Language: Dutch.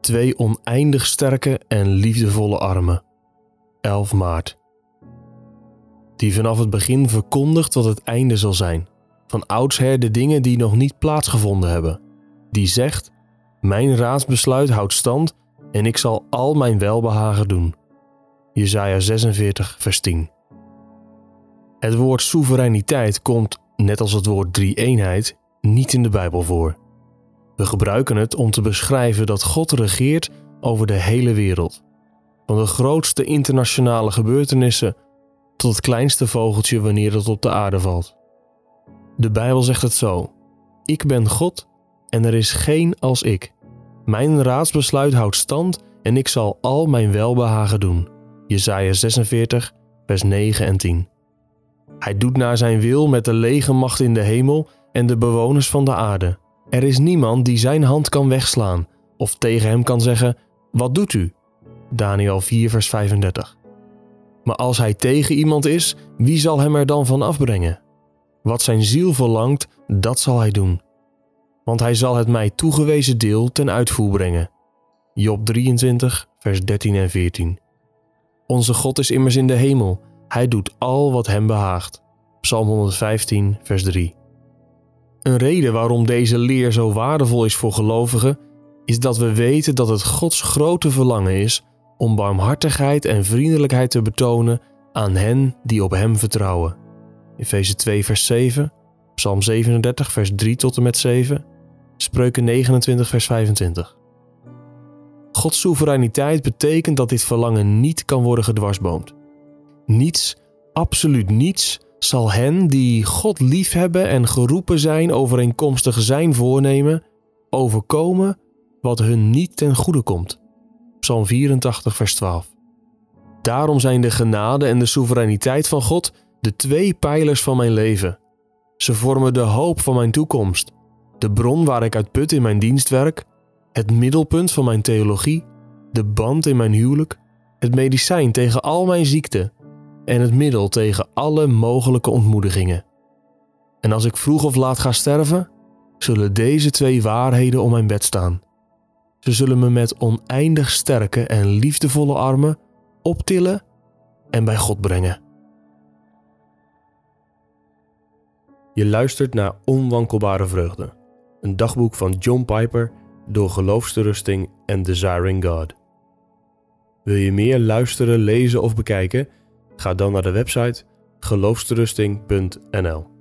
Twee oneindig sterke en liefdevolle armen. 11 maart. Die vanaf het begin verkondigt wat het einde zal zijn. Van oudsher de dingen die nog niet plaatsgevonden hebben. Die zegt: Mijn raadsbesluit houdt stand en ik zal al mijn welbehagen doen. Jesaja 46, vers 10. Het woord soevereiniteit komt, net als het woord drie-eenheid, niet in de Bijbel voor. We gebruiken het om te beschrijven dat God regeert over de hele wereld. Van de grootste internationale gebeurtenissen tot het kleinste vogeltje wanneer het op de aarde valt. De Bijbel zegt het zo: Ik ben God en er is geen als ik. Mijn raadsbesluit houdt stand en ik zal al mijn welbehagen doen. Jesaja 46, vers 9 en 10. Hij doet naar zijn wil met de lege macht in de hemel en de bewoners van de aarde. Er is niemand die zijn hand kan wegslaan of tegen hem kan zeggen: Wat doet u? Daniel 4, vers 35. Maar als hij tegen iemand is, wie zal hem er dan van afbrengen? Wat zijn ziel verlangt, dat zal hij doen. Want hij zal het mij toegewezen deel ten uitvoer brengen. Job 23, vers 13 en 14. Onze God is immers in de hemel. Hij doet al wat hem behaagt. Psalm 115, vers 3. Een reden waarom deze leer zo waardevol is voor gelovigen, is dat we weten dat het Gods grote verlangen is om barmhartigheid en vriendelijkheid te betonen aan hen die op Hem vertrouwen. Efeze 2, vers 7, Psalm 37, vers 3 tot en met 7, Spreuken 29, vers 25. Gods soevereiniteit betekent dat dit verlangen niet kan worden gedwarsboomd. Niets, absoluut niets, zal hen die God liefhebben en geroepen zijn overeenkomstig zijn voornemen, overkomen wat hun niet ten goede komt. Psalm 84, vers 12. Daarom zijn de genade en de soevereiniteit van God de twee pijlers van mijn leven. Ze vormen de hoop van mijn toekomst, de bron waar ik uit put in mijn dienstwerk, het middelpunt van mijn theologie, de band in mijn huwelijk, het medicijn tegen al mijn ziekten en het middel tegen alle mogelijke ontmoedigingen. En als ik vroeg of laat ga sterven, zullen deze twee waarheden om mijn bed staan. Ze zullen me met oneindig sterke en liefdevolle armen optillen en bij God brengen. Je luistert naar Onwankelbare Vreugde, een dagboek van John Piper door Geloofsterusting en Desiring God. Wil je meer luisteren, lezen of bekijken? Ga dan naar de website geloofsterusting.nl.